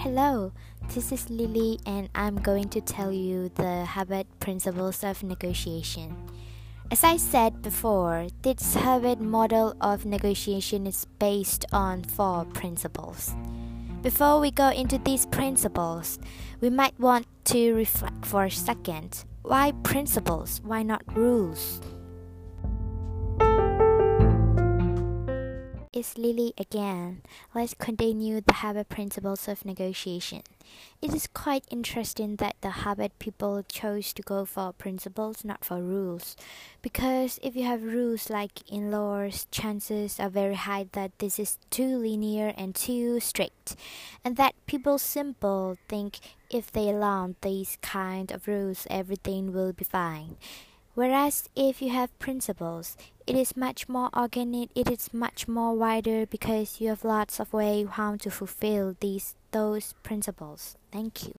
Hello, this is Lily, and I'm going to tell you the Harvard principles of negotiation. As I said before, this Harvard model of negotiation is based on four principles. Before we go into these principles, we might want to reflect for a second. Why principles? Why not rules? Lily again. Let's continue the Harvard principles of negotiation. It is quite interesting that the Harvard people chose to go for principles, not for rules. Because if you have rules like in laws, chances are very high that this is too linear and too strict, and that people simple think if they learn these kind of rules, everything will be fine. Whereas if you have principles, it is much more organic, it is much more wider because you have lots of ways how to fulfill these those principles. Thank you.